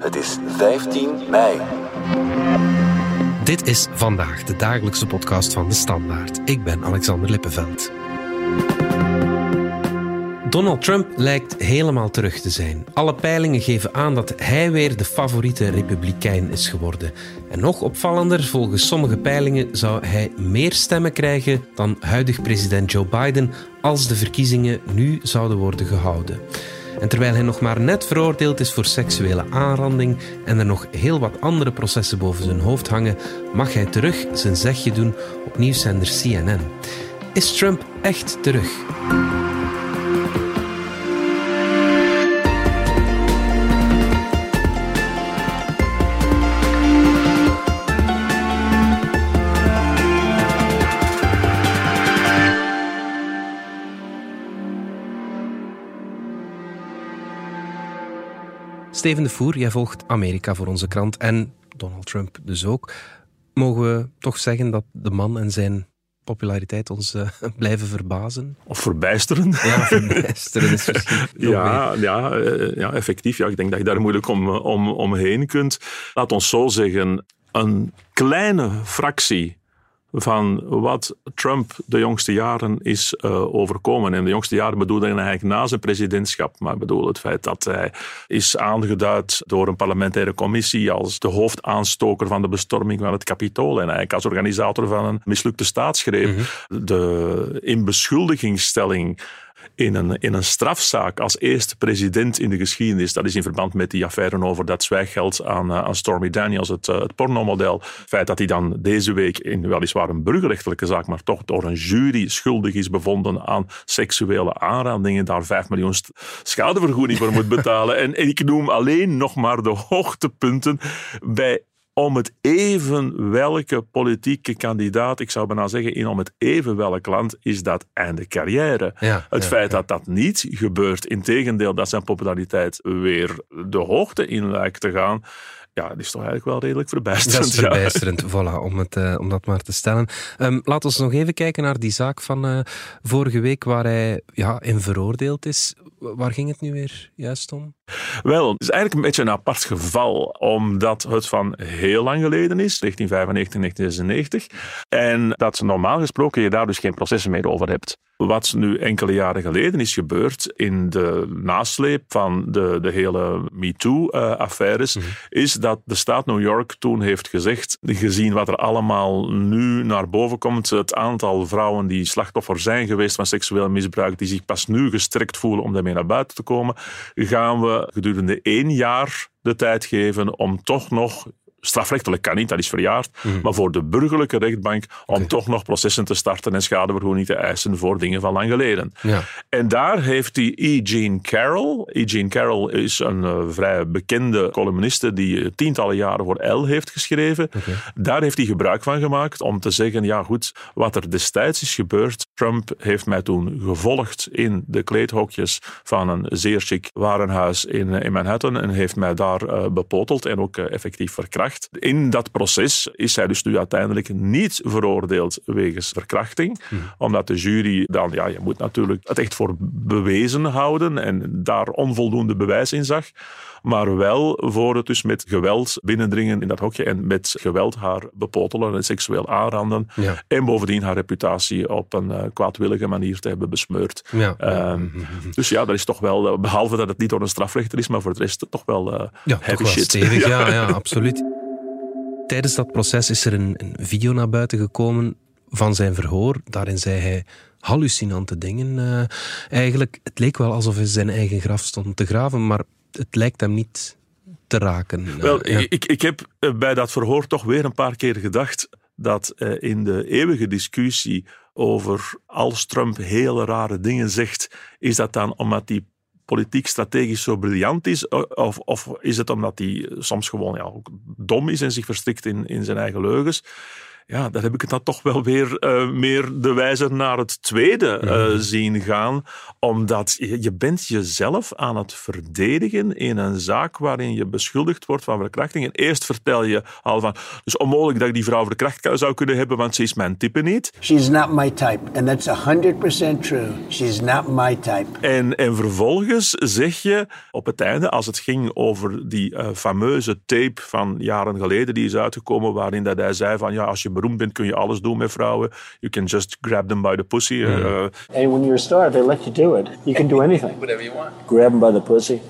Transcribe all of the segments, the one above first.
Het is 15 mei. Dit is vandaag de dagelijkse podcast van de Standaard. Ik ben Alexander Lippenveld. Donald Trump lijkt helemaal terug te zijn. Alle peilingen geven aan dat hij weer de favoriete republikein is geworden. En nog opvallender, volgens sommige peilingen zou hij meer stemmen krijgen dan huidig president Joe Biden als de verkiezingen nu zouden worden gehouden. En terwijl hij nog maar net veroordeeld is voor seksuele aanranding en er nog heel wat andere processen boven zijn hoofd hangen, mag hij terug zijn zegje doen op nieuwszender CNN. Is Trump echt terug? Steven de Voer, jij volgt Amerika voor onze krant en Donald Trump dus ook. Mogen we toch zeggen dat de man en zijn populariteit ons uh, blijven verbazen? Of verbijsteren. Ja, verbijsteren is ja, ja, uh, ja, effectief. Ja, ik denk dat je daar moeilijk om, om, omheen kunt. Laat ons zo zeggen, een kleine fractie van wat Trump de jongste jaren is uh, overkomen. En de jongste jaren bedoel ik eigenlijk na zijn presidentschap. Maar ik bedoel het feit dat hij is aangeduid door een parlementaire commissie als de hoofdaanstoker van de bestorming van het Capitool. En eigenlijk als organisator van een mislukte staatsgreep. Mm -hmm. De inbeschuldigingsstelling in een, in een strafzaak als eerste president in de geschiedenis. Dat is in verband met die affaire over dat zwijggeld aan, aan Stormy Daniels, het, het pornomodel. Het feit dat hij dan deze week in weliswaar een burgerrechtelijke zaak, maar toch door een jury schuldig is bevonden aan seksuele aanrandingen, daar 5 miljoen schadevergoeding voor moet betalen. en, en ik noem alleen nog maar de hoogtepunten bij om het even welke politieke kandidaat, ik zou bijna zeggen, in om het even welk land, is dat einde carrière. Ja, het ja, feit ja. dat dat niet gebeurt, in tegendeel dat zijn populariteit weer de hoogte in lijkt te gaan, ja, dat is toch eigenlijk wel redelijk verbijsterend. Dat is verbijsterend, voilà, om, het, uh, om dat maar te stellen. Um, laten we nog even kijken naar die zaak van uh, vorige week waar hij ja, in veroordeeld is. Waar ging het nu weer juist om? Wel, het is eigenlijk een beetje een apart geval, omdat het van heel lang geleden is, 1995, 1996, en dat normaal gesproken je daar dus geen processen meer over hebt. Wat nu enkele jaren geleden is gebeurd in de nasleep van de, de hele MeToo-affaires, uh, mm -hmm. is dat de staat New York toen heeft gezegd, gezien wat er allemaal nu naar boven komt, het aantal vrouwen die slachtoffer zijn geweest van seksueel misbruik, die zich pas nu gestrekt voelen om daarmee naar buiten te komen, gaan we gedurende één jaar de tijd geven om toch nog strafrechtelijk kan niet, dat is verjaard, mm. maar voor de burgerlijke rechtbank om okay. toch nog processen te starten en schadevergoeding te eisen voor dingen van lang geleden. Ja. En daar heeft die E. Jean Carroll, E. Jean Carroll is een uh, vrij bekende columniste die tientallen jaren voor Elle heeft geschreven. Okay. Daar heeft hij gebruik van gemaakt om te zeggen, ja goed, wat er destijds is gebeurd, Trump heeft mij toen gevolgd in de kleedhokjes van een zeer chic warenhuis in, in Manhattan en heeft mij daar uh, bepoteld en ook uh, effectief verkracht. In dat proces is hij dus nu uiteindelijk niet veroordeeld wegens verkrachting. Hmm. Omdat de jury dan, ja, je moet natuurlijk het echt voor bewezen houden en daar onvoldoende bewijs in zag. Maar wel voor het dus met geweld binnendringen in dat hokje en met geweld haar bepotelen en seksueel aanranden. Ja. En bovendien haar reputatie op een uh, kwaadwillige manier te hebben besmeurd. Ja. Um, dus ja, dat is toch wel, behalve dat het niet door een strafrechter is, maar voor de rest toch wel uh, ja, heavy toch wel shit. Stevig, ja, ja, absoluut. Tijdens dat proces is er een, een video naar buiten gekomen van zijn verhoor. Daarin zei hij hallucinante dingen. Uh, eigenlijk, het leek wel alsof hij zijn eigen graf stond te graven, maar het lijkt hem niet te raken. Wel, Uh, ja. ik, ik heb eh, bij dat verhoor toch weer een paar keer gedacht dat uh, in de eeuwige discussie over als Trump hele rare dingen zegt, is dat dan omdat hij politiek strategisch zo briljant is? Of, of is het omdat hij soms gewoon ja, dom is en zich verstrikt in, in zijn eigen leugens? Ja, daar heb ik het dan toch wel weer uh, meer de wijze naar het tweede uh, zien gaan. Omdat je, je, bent jezelf aan het verdedigen in een zaak waarin je beschuldigd wordt van verkrachting. En eerst vertel je al van, dus onmogelijk dat ik die vrouw verkracht zou kunnen hebben, want ze is mijn type niet. She's not my type. And that's 100% true. She's not my type. En, en vervolgens zeg je op het einde, als het ging over die uh, fameuze tape van jaren geleden, die is uitgekomen, waarin dat hij zei van, ja, als je beroemd bent kun je alles doen met vrouwen. You can just grab them by the pussy. Mm. Uh, and when you're a star, they let you do it. You can do anything. Whatever you want. Grab them by the pussy.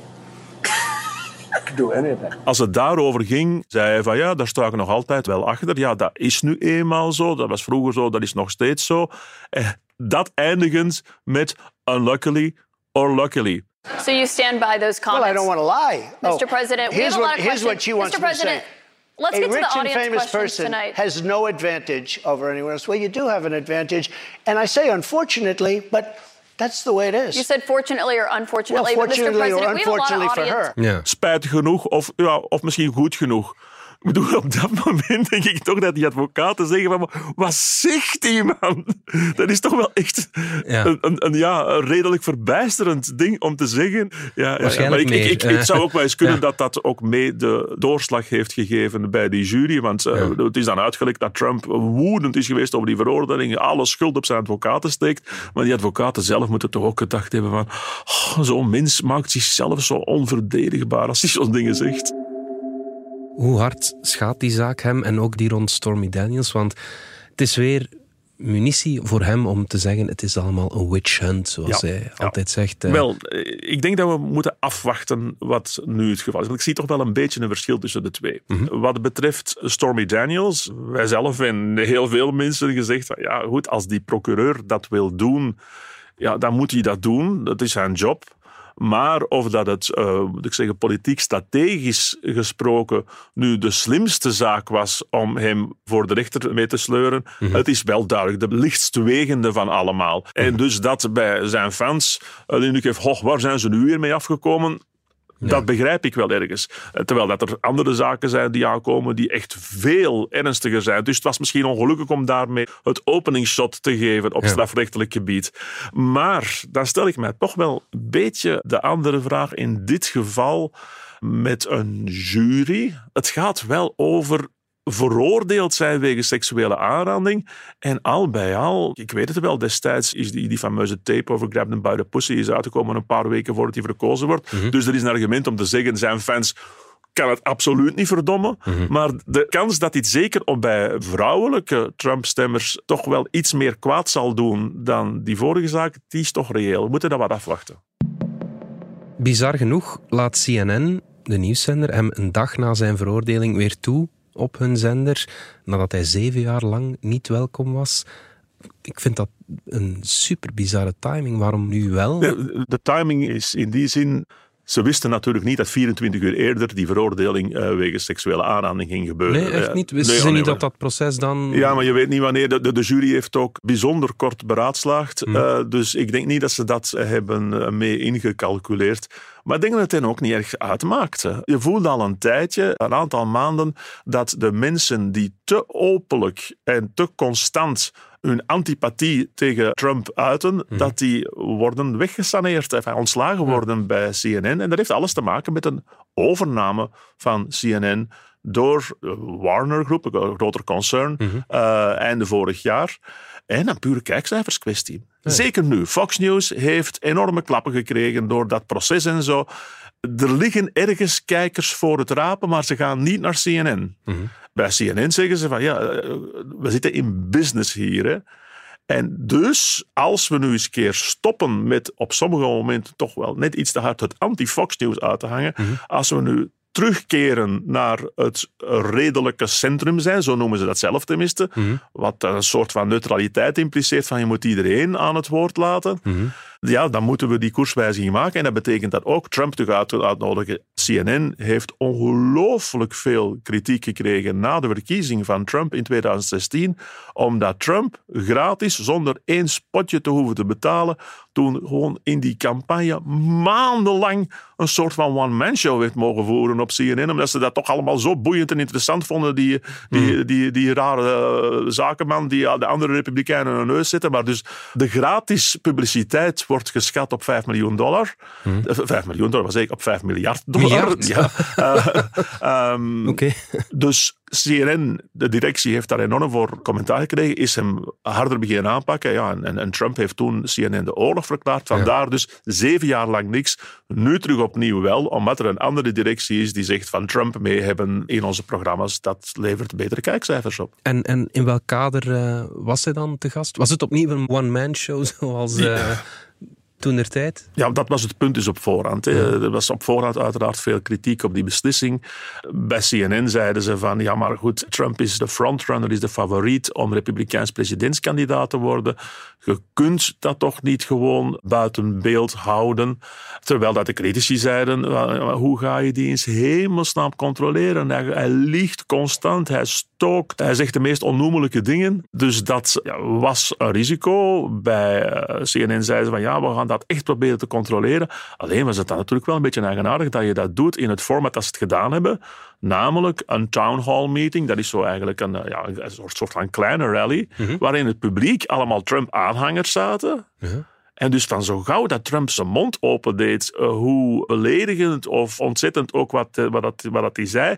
Do anything. Als het daarover ging, zei hij van ja, daar sta ik nog altijd wel achter. Ja, dat is nu eenmaal zo. Dat was vroeger zo, dat is nog steeds zo. En eh, dat eindigend met unluckily or luckily. So you stand by those comments? Well, I don't want to lie. Mr. Oh, President, here's we have a what, lot of Here's what she wants Mr. President, to say. Let's a get to rich the and famous person tonight. has no advantage over anyone else. Well, you do have an advantage, and I say unfortunately, but that's the way it is. You said fortunately or unfortunately, well, fortunately but Mr. President, or unfortunately we have a lot of for audience. her. Ja. Spijtig genoeg, of, ja, of misschien goed genoeg. Ik bedoel, op dat moment denk ik toch dat die advocaten zeggen van, wat zegt die man? Dat is toch wel echt Ja. Een, een, een, ja, een redelijk verbijsterend ding om te zeggen. Ja, maar ik, ik, ik, het zou ook wel eens kunnen Ja. dat dat ook mee de doorslag heeft gegeven bij die jury. Want uh, Ja. het is dan uitgelekt dat Trump woedend is geweest over die veroordeling, alle schuld op zijn advocaten steekt. Maar die advocaten zelf moeten toch ook gedacht hebben van, oh, zo'n mens maakt zichzelf zo onverdedigbaar als hij zo'n dingen zegt. Hoe hard schaadt die zaak hem en ook die rond Stormy Daniels? Want het is weer munitie voor hem om te zeggen het is allemaal een witch hunt, zoals Ja. hij Ja. altijd zegt. Wel, eh, ik denk dat we moeten afwachten wat nu het geval is. Want ik zie toch wel een beetje een verschil tussen de twee. Wat betreft Stormy Daniels, wij zelf en heel veel mensen gezegd van ja, goed, als die procureur dat wil doen, ja, dan moet hij dat doen. Dat is zijn job. Maar of dat het, eh, moet ik zeggen, politiek strategisch gesproken nu de slimste zaak was om hem voor de rechter mee te sleuren, het is wel duidelijk de lichtst wegende van allemaal. En dus dat bij zijn fans uh, de indruk heeft, "Goh, waar zijn ze nu weer mee afgekomen? Dat begrijp ik wel ergens. Eh, Terwijl dat er andere zaken zijn die aankomen die echt veel ernstiger zijn. Dus het was misschien ongelukkig om daarmee het openingsshot te geven op Ja. strafrechtelijk gebied. Maar dan stel ik mij toch wel een beetje de andere vraag. In dit geval met een jury. Het gaat wel over veroordeeld zijn wegens seksuele aanranding. En al bij al, ik weet het wel, destijds is die, die fameuze tape over Grab Them by the Pussy is uitgekomen een paar weken voordat hij verkozen wordt. Dus er is een argument om te zeggen, zijn fans kan het absoluut niet verdommen. Maar de kans dat dit zeker op bij vrouwelijke Trump-stemmers toch wel iets meer kwaad zal doen dan die vorige zaak, die is toch reëel. We moeten dat wat afwachten. Bizar genoeg laat CNN, de nieuwszender, hem een dag na zijn veroordeling weer toe op hun zender, nadat hij zeven jaar lang niet welkom was. Ik vind dat een super bizarre timing. Waarom nu wel? De, de timing is in die zin. Ze wisten natuurlijk niet dat 24 uur eerder die veroordeling eh, wegens seksuele aanranding ging gebeuren. Nee, echt Eh, niet. Wisten nee, ze oh, niet dat dat proces dan... Ja, maar je weet niet wanneer. De, de, jury heeft ook bijzonder kort beraadslaagd. Eh, dus ik denk niet dat ze dat hebben mee ingecalculeerd. Maar ik denk dat het hen ook niet erg uitmaakte. Je voelde al een tijdje, een aantal maanden, dat de mensen die te openlijk en te constant hun antipathie tegen Trump uiten, dat die worden weggesaneerd, enfin, ontslagen worden bij CNN. En dat heeft alles te maken met een overname van CNN door Warner Groep, een groter concern, eh, einde vorig jaar. En een pure kijkcijferskwestie. Zeker nu. Fox News heeft enorme klappen gekregen door dat proces en zo. Er liggen ergens kijkers voor het rapen, maar ze gaan niet naar CNN. Bij CNN zeggen ze van ja, eh, we zitten in business hier. Hè. En dus, als we nu eens een keer stoppen met op sommige momenten toch wel net iets te hard het anti-Fox News uit te hangen, als we nu terugkeren naar het redelijke centrum zijn, zo noemen ze dat zelf tenminste, wat een soort van neutraliteit impliceert van je moet iedereen aan het woord laten, ja, dan moeten we die koerswijziging maken. En dat betekent dat ook Trump terug uit uitnodigen. CNN heeft ongelooflijk veel kritiek gekregen na de verkiezing van Trump in 2016, omdat Trump gratis, zonder één spotje te hoeven te betalen, toen gewoon in die campagne maandenlang een soort van one-man show heeft mogen voeren op CNN, omdat ze dat toch allemaal zo boeiend en interessant vonden, die, die, die, die, rare uh, zakenman die de andere republikeinen hun neus zitten. Maar dus de gratis publiciteit wordt geschat op 5 miljoen dollar. Hmm. 5 miljoen dollar, was ik op 5 miljard dollar. Miljard? Ja. Uh, um, Oké. Dus CNN, de directie, heeft daar enorm voor commentaar gekregen, is hem harder beginnen aanpakken. Ja, en, en Trump heeft toen CNN de oorlog verklaard. Vandaar ja. dus zeven jaar lang niks. Nu terug opnieuw wel, omdat er een andere directie is die zegt van Trump mee hebben in onze programma's. Dat levert betere kijkcijfers op. En, en in welk kader uh, was hij dan te gast? Was het opnieuw een one-man show zoals... Uh, ja toen der tijd? Ja, dat was het punt dus op voorhand. Er was op voorhand uiteraard veel kritiek op die beslissing. Bij CNN zeiden ze van, ja maar goed, Trump is de frontrunner, is de favoriet om republikeins presidentskandidaat te worden. Je kunt dat toch niet gewoon buiten beeld houden. Terwijl dat de critici zeiden, hoe ga je die eens hemelsnaam controleren? Hij, hij liegt constant, hij stookt, hij zegt de meest onnoemelijke dingen. Dus dat ja, was een risico. Bij CNN zeiden ze van, ja, we gaan dat echt proberen te controleren. Alleen was het dan natuurlijk wel een beetje eigenaardig dat je dat doet in het format dat ze het gedaan hebben. Namelijk een town hall meeting. Dat is zo eigenlijk een, ja, een soort, soort van kleine rally. Mm-hmm. Waarin het publiek allemaal Trump-aanhangers zaten. En dus van zo gauw dat Trump zijn mond opendeed, uh, hoe beledigend of ontzettend ook wat, uh, wat, dat, wat dat hij zei,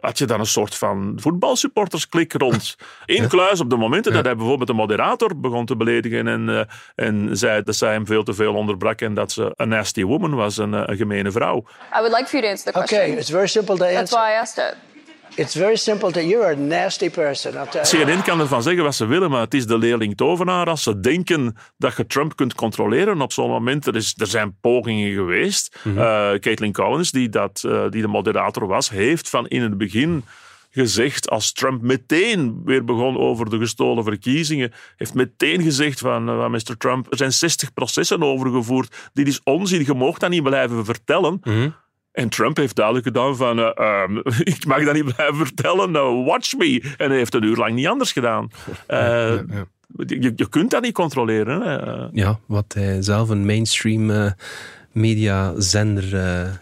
had je dan een soort van voetbalsupportersklik rond. In kluis op de momenten ja. dat hij bijvoorbeeld de moderator begon te beledigen en, uh, en zei dat zij hem veel te veel onderbrak en dat ze een nasty woman was, een, een gemene vrouw. I would like for you to answer the question. Okay, it's very simple to answer. That's why I asked it. It's very simple. To, you're a nasty person. CNN kan ervan zeggen wat ze willen, maar het is de leerling tovenaar. Als ze denken dat je Trump kunt controleren op zo'n moment. Er, is, er zijn pogingen geweest. Mm -hmm. uh, Caitlin Collins, die, dat, uh, die de moderator was, heeft van in het begin gezegd, als Trump meteen weer begon over de gestolen verkiezingen, heeft meteen gezegd van, uh, Mr. Trump, er zijn 60 processen overgevoerd. Dit is onzin, je mag dat niet blijven vertellen. Mm -hmm. En Trump heeft duidelijk gedaan van, uh, um, ik mag dat niet blijven vertellen, uh, watch me. En hij heeft een uur lang niet anders gedaan. Uh, ja, ja, ja. Je, je, kunt dat niet controleren. Hè? Ja, wat hij zelf een mainstream mediazender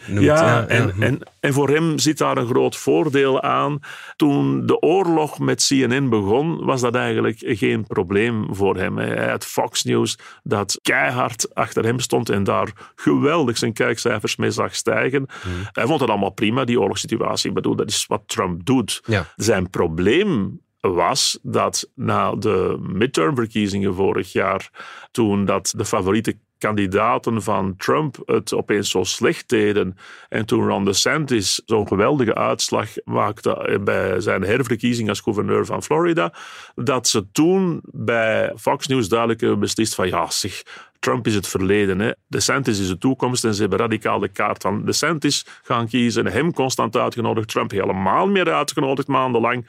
noemt. Ja, ja en, ja. En, en voor hem zit daar een groot voordeel aan. Toen de oorlog met CNN begon, was dat eigenlijk geen probleem voor hem. Hij had Fox News dat keihard achter hem stond en daar geweldig zijn kijkcijfers mee zag stijgen. Hmm. Hij vond het allemaal prima, die oorlogssituatie. Ik bedoel, dat is wat Trump doet. Ja. Zijn probleem was dat na de midtermverkiezingen vorig jaar, toen dat de favoriete kandidaten van Trump het opeens zo slecht deden. En toen Ron DeSantis zo'n geweldige uitslag maakte bij zijn herverkiezing als gouverneur van Florida, dat ze toen bij Fox News duidelijk hebben beslist van ja, zeg, Trump is het verleden. Hè. DeSantis is de toekomst en ze hebben radicaal de kaart van DeSantis gaan kiezen. Hem constant uitgenodigd, Trump helemaal meer uitgenodigd maandenlang.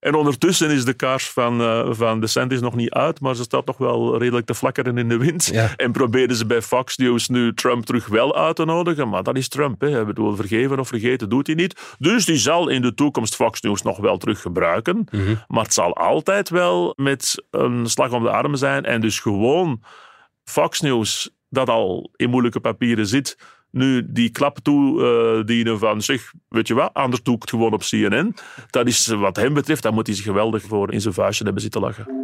En ondertussen is de kaars van, uh, van DeSantis nog niet uit, maar ze staat nog wel redelijk te flakkeren in de wind. Ja. En proberen ze bij Fox News nu Trump terug wel uit te nodigen. Maar dat is Trump. Hè. Bedoel, vergeven of vergeten doet hij niet. Dus die zal in de toekomst Fox News nog wel terug gebruiken. Mhm. Maar het zal altijd wel met een slag om de arm zijn. En dus gewoon Fox News, dat al in moeilijke papieren zit nu die klap toedienen uh, van zeg, weet je wat, anders doe ik gewoon op CNN. Dat is wat hem betreft, daar moet hij zich geweldig voor in zijn vuistje hebben zitten lachen.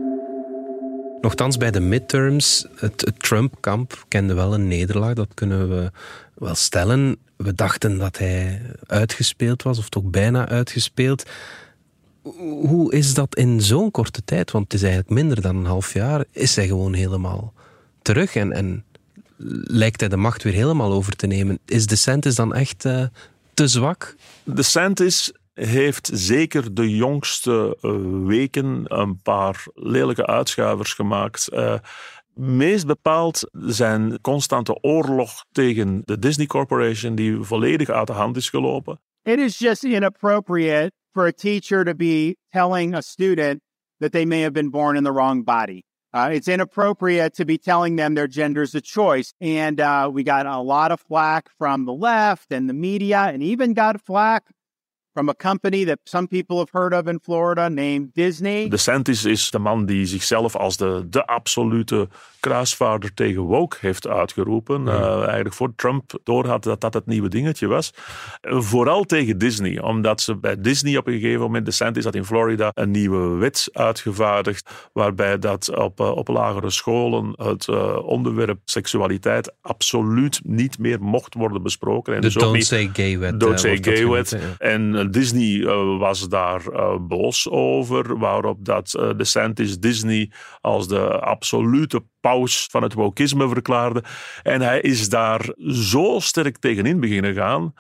Nochtans, bij de midterms, het, het Trump-kamp kende wel een nederlaag, dat kunnen we wel stellen. We dachten dat hij uitgespeeld was, of toch bijna uitgespeeld. Hoe is dat in zo'n korte tijd? Want het is eigenlijk minder dan een half jaar. Is hij gewoon helemaal terug en, en lijkt hij de macht weer helemaal over te nemen. Is DeSantis dan echt uh, te zwak? DeSantis heeft zeker de jongste uh, weken een paar lelijke uitschuivers gemaakt. Uh, meest bepaald zijn constante oorlog tegen de Disney Corporation, die volledig uit de hand is gelopen. It is just inappropriate for a teacher to be telling a student that they may have been born in the wrong body. Uh, it's inappropriate to be telling them their gender's a choice. And uh, we got a lot of flack from the left and the media, and even got flack from a company that some people have heard of in Florida named Disney. DeSantis is de man die zichzelf als de, de absolute kruisvaarder tegen woke heeft uitgeroepen. Ja. Uh, eigenlijk voor Trump doorhad dat dat het nieuwe dingetje was. Uh, vooral tegen Disney, omdat ze bij Disney op een gegeven moment, DeSantis had in Florida een nieuwe wet uitgevaardigd, waarbij dat op, uh, op lagere scholen het uh, onderwerp seksualiteit absoluut niet meer mocht worden besproken. En de dus Don't Say Gay wet. Don't Say Gay wet. En Disney uh, was daar uh, boos over, waarop dat uh, DeSantis Disney als de absolute paus van het wokisme verklaarde. En hij is daar zo sterk tegenin beginnen gaan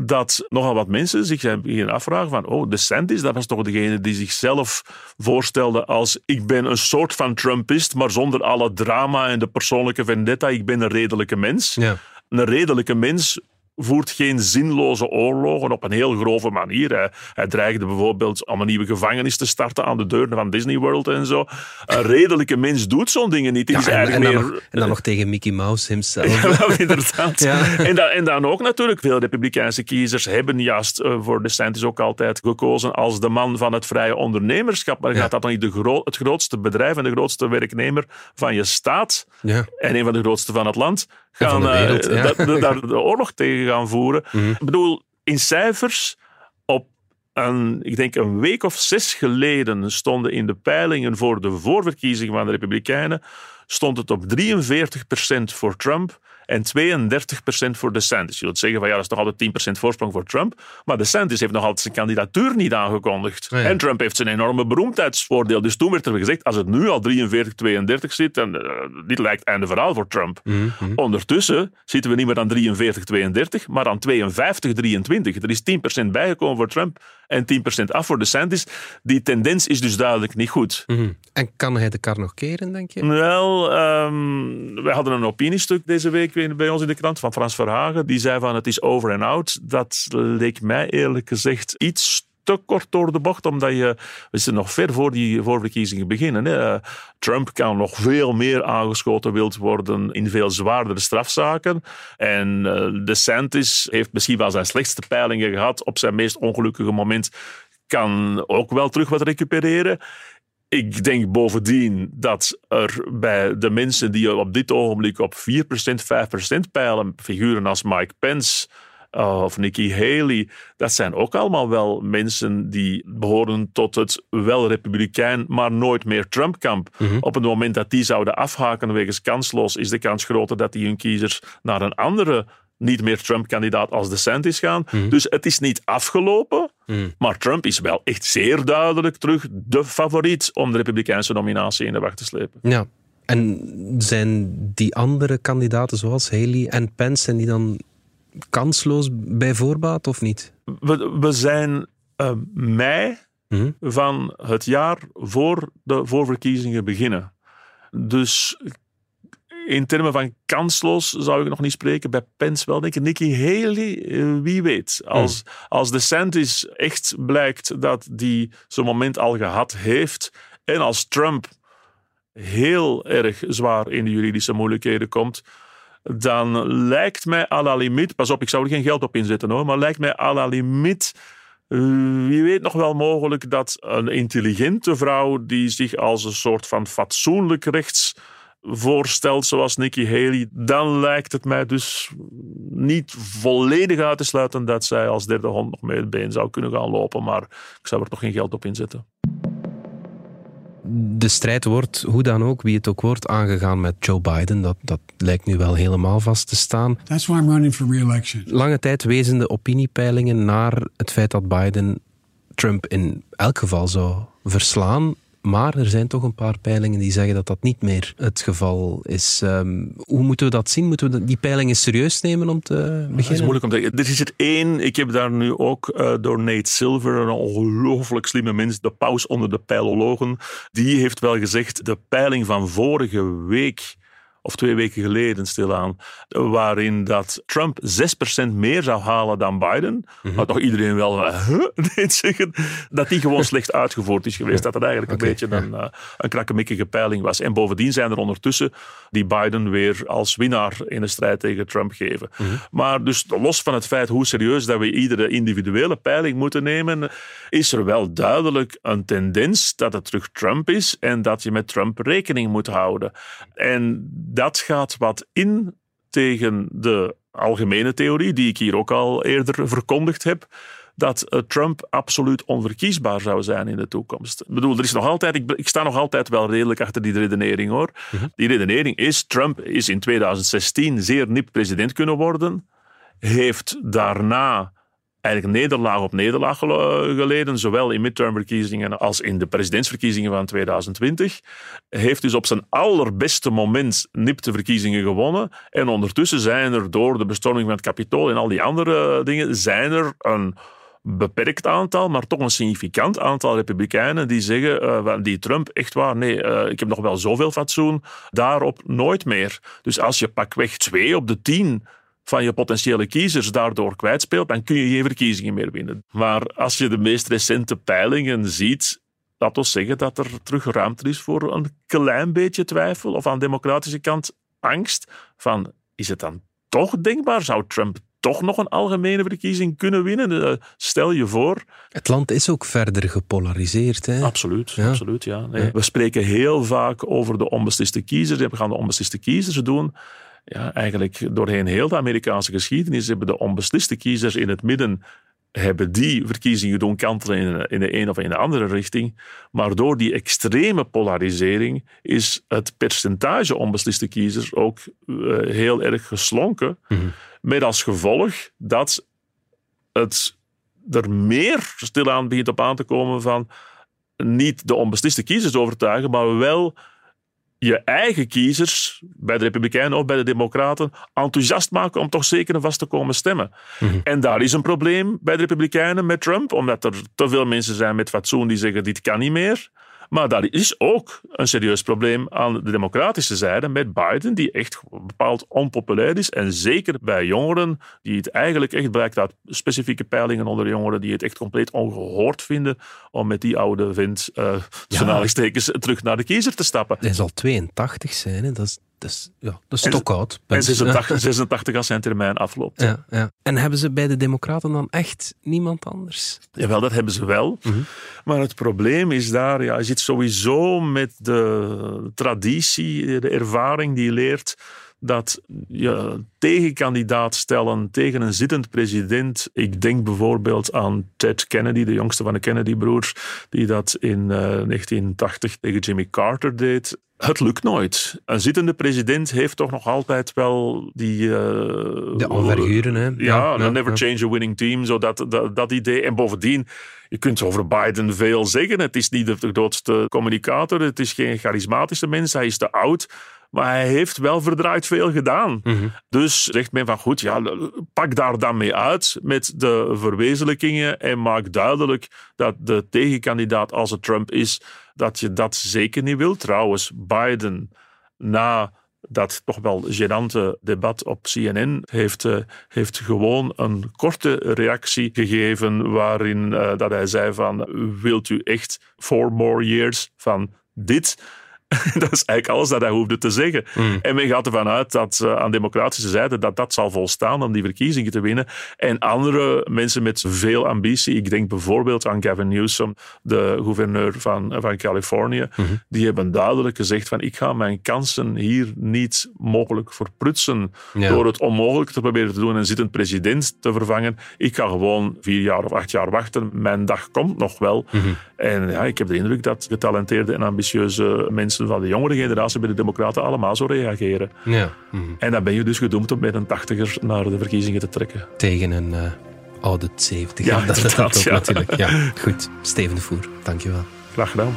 dat nogal wat mensen zich beginnen afvragen van oh, DeSantis, dat was toch degene die zichzelf voorstelde als ik ben een soort van Trumpist, maar zonder alle drama en de persoonlijke vendetta, ik ben een redelijke mens. Ja. Een redelijke mens voert geen zinloze oorlogen op een heel grove manier. Hij, hij, dreigde bijvoorbeeld om een nieuwe gevangenis te starten aan de deuren van Disney World en zo. Een redelijke mens doet zo'n dingen niet. Ja, is en, eigenlijk en, dan meer, nog, en dan nog tegen Mickey Mouse himself. Ja, inderdaad. Ja. En, dan, en dan ook natuurlijk, veel Republikeinse kiezers hebben juist uh, voor DeSantis ook altijd gekozen als de man van het vrije ondernemerschap. Maar Ja. gaat dat dan niet de gro het grootste bedrijf en de grootste werknemer van je staat Ja. en een van de grootste van het land gaan de wereld, eh, ja. dat- dat- daar de oorlog tegen gaan voeren? Mhm. Ik bedoel, in cijfers op een, ik denk een week of zes geleden stonden in de peilingen voor de voorverkiezingen van de Republikeinen stond het op 43% voor Trump en 32% voor DeSantis. Je wilt zeggen van ja, dat is toch altijd 10% voorsprong voor Trump. Maar DeSantis heeft nog altijd zijn kandidatuur niet aangekondigd. En Trump heeft zijn enorme beroemdheidsvoordeel. Dus toen werd er gezegd, als het nu al 43, 32 zit, dan eh, dit lijkt einde verhaal voor Trump. Mhm, mhm. Ondertussen zitten we niet meer aan 43, 32, maar aan 52, 23. Er is 10% bijgekomen voor Trump en 10% af voor DeSantis. Die tendens is dus duidelijk niet goed. Mhm. En kan hij de kar nog keren, denk je? Wel, ehm, wij hadden een opiniestuk deze week bij ons in de krant van Frans Verhagen. Die zei van het is over en out. Dat leek mij eerlijk gezegd iets te kort door de bocht, omdat je, we zitten nog ver voor die voorverkiezingen beginnen. Trump kan nog veel meer aangeschoten wild worden in veel zwaardere strafzaken. En eh, DeSantis heeft misschien wel zijn slechtste peilingen gehad op zijn meest ongelukkige moment. Kan ook wel terug wat recupereren. Ik denk bovendien dat er bij de mensen die op dit ogenblik op 4%, 5% peilen, figuren als Mike Pence uh, of Nikki Haley, dat zijn ook allemaal wel mensen die behoren tot het wel republikein, maar nooit meer Trump-kamp. Op het moment dat die zouden afhaken wegens kansloos, is de kans groter dat die hun kiezers naar een andere niet meer Trump-kandidaat als DeSantis gaan. Dus het is niet afgelopen, maar Trump is wel echt zeer duidelijk terug de favoriet om de republikeinse nominatie in de wacht te slepen. Ja. En zijn die andere kandidaten zoals Haley en Pence, zijn die dan kansloos bij voorbaat of niet? We, we zijn eh, mei Mhm. van het jaar voor de voorverkiezingen beginnen. Dus in termen van kansloos zou ik nog niet spreken. Bij Pence wel denken. Nikki Haley, eh, wie weet. Als, als DeSantis echt blijkt dat die zo'n moment al gehad heeft. En als Trump heel erg zwaar in de juridische moeilijkheden komt. Dan lijkt mij à la limiet, pas op, ik zou er geen geld op inzetten hoor, maar lijkt mij à la limiet wie weet nog wel mogelijk dat een intelligente vrouw die zich als een soort van fatsoenlijk rechts voorstelt, zoals Nikki Haley, dan lijkt het mij dus niet volledig uit te sluiten dat zij als derde hond nog mee het been zou kunnen gaan lopen, maar ik zou er toch geen geld op inzetten. De strijd wordt, hoe dan ook, wie het ook wordt, aangegaan met Joe Biden. Dat, dat lijkt nu wel helemaal vast te staan. That's why I'm running for re-election. Lange tijd wezen de opiniepeilingen naar het feit dat Biden Trump in elk geval zou verslaan. Maar er zijn toch een paar peilingen die zeggen dat dat niet meer het geval is. Um, hoe moeten we dat zien? Moeten we die peilingen serieus nemen om te beginnen? Dat is moeilijk om te zeggen. Er is er één, ik heb daar nu ook uh, door Nate Silver, een ongelooflijk slimme mens, de paus onder de peilologen, die heeft wel gezegd, de peiling van vorige week of twee weken geleden stilaan, waarin dat Trump 6% meer zou halen dan Biden, had toch iedereen wel uh, huh? deed zeggen dat die gewoon slecht uitgevoerd is geweest. Dat het eigenlijk een beetje een, uh, een krakkemikkige peiling was. En bovendien zijn er ondertussen die Biden weer als winnaar in de strijd tegen Trump geven. Mhm. Maar dus los van het feit hoe serieus dat we iedere individuele peiling moeten nemen, is er wel duidelijk een tendens dat het terug Trump is en dat je met Trump rekening moet houden. En dat gaat wat in tegen de algemene theorie, die ik hier ook al eerder verkondigd heb, dat uh, Trump absoluut onverkiesbaar zou zijn in de toekomst. Ik bedoel, er is nog altijd, ik, ik sta nog altijd wel redelijk achter die redenering hoor. Die redenering is, Trump is in 2016 zeer nip president kunnen worden, heeft daarna eigenlijk nederlaag op nederlaag geleden, zowel in midtermverkiezingen als in de presidentsverkiezingen van 2020. Heeft dus op zijn allerbeste moment nipte verkiezingen gewonnen. En ondertussen zijn er door de bestorming van het kapitool en al die andere dingen, zijn er een beperkt aantal, maar toch een significant aantal republikeinen die zeggen, uh, die Trump echt waar, nee, uh, ik heb nog wel zoveel fatsoen, daarop nooit meer. Dus als je pakweg twee op de tien van je potentiële kiezers daardoor kwijtspeelt, dan kun je geen verkiezingen meer winnen. Maar als je de meest recente peilingen ziet, laat ons zeggen dat er terug ruimte is voor een klein beetje twijfel of aan de democratische kant angst van, is het dan toch denkbaar? Zou Trump toch nog een algemene verkiezing kunnen winnen? Uh, stel je voor. Het land is ook verder gepolariseerd. Hè? Absoluut, ja. absoluut ja. Nee. We spreken heel vaak over de onbesliste kiezers. We gaan de onbesliste kiezers doen ja, eigenlijk doorheen heel de Amerikaanse geschiedenis hebben de onbesliste kiezers in het midden hebben die verkiezingen doen kantelen in, in de een of in de andere richting. Maar door die extreme polarisering is het percentage onbesliste kiezers ook uh, heel erg geslonken. Mm-hmm. Met als gevolg dat het er meer stilaan begint op aan te komen van niet de onbesliste kiezers overtuigen, maar wel je eigen kiezers, bij de Republikeinen of bij de Democraten, enthousiast maken om toch zeker en vast te komen stemmen. Mm-hmm. En daar is een probleem bij de Republikeinen met Trump, omdat er te veel mensen zijn met fatsoen die zeggen: dit kan niet meer. Maar daar is ook een serieus probleem aan de democratische zijde met Biden, die echt bepaald onpopulair is. En zeker bij jongeren, die het eigenlijk echt blijkt uit specifieke peilingen onder jongeren, die het echt compleet ongehoord vinden om met die oude vent, uh, ja. terug naar de kiezer te stappen. Hij zal 82 zijn, hè? dat is dat is, ja, dat is En- stokoud. En 86, 86 als zijn termijn afloopt. Ja, ja. En hebben ze bij de Democraten dan echt niemand anders? Jawel, dat hebben ze wel. Maar het probleem is daar, ja, je zit sowieso met de traditie, de ervaring die leert dat je tegenkandidaat stellen tegen een zittend president. Ik denk bijvoorbeeld aan Ted Kennedy, de jongste van de Kennedy-broers, die dat in eh, 1980 tegen Jimmy Carter deed. Het lukt nooit. Een zittende president heeft toch nog altijd wel die... eh, De enverguren, hè? ja, Ja, never ja. change a winning team, zo dat, dat, dat idee. En bovendien, je kunt over Biden veel zeggen. Het is niet de grootste communicator, het is geen charismatische mens, hij is te oud. Maar hij heeft wel verdraaid veel gedaan. Dus zegt men van goed, ja, pak daar dan mee uit met de verwezenlijkingen en maak duidelijk dat de tegenkandidaat als het Trump is, dat je dat zeker niet wilt. Trouwens, Biden na dat toch wel gênante debat op CNN heeft, eh, heeft gewoon een korte reactie gegeven waarin eh, dat hij zei van wilt u echt four more years van dit? dat is eigenlijk alles dat hij hoefde te zeggen. En men gaat ervan uit dat eh, aan democratische zijde dat dat zal volstaan om die verkiezingen te winnen. En andere mensen met veel ambitie, ik denk bijvoorbeeld aan Gavin Newsom, de gouverneur van, van Californië, die hebben duidelijk gezegd van ik ga mijn kansen hier niet mogelijk verprutsen Ja. door het onmogelijk te proberen te doen en zittend president te vervangen. Ik ga gewoon vier jaar of acht jaar wachten. Mijn dag komt nog wel. En ja, ik heb de indruk dat getalenteerde en ambitieuze mensen van de jongere generatie bij de Democraten allemaal zo reageren. Ja. En dan ben je dus gedoemd om met een tachtiger naar de verkiezingen te trekken. Tegen een eh oude 70. Ja, dat is het inderdaad, ook ja. natuurlijk. Ja, goed. Steven de Voer, dankjewel. Graag gedaan.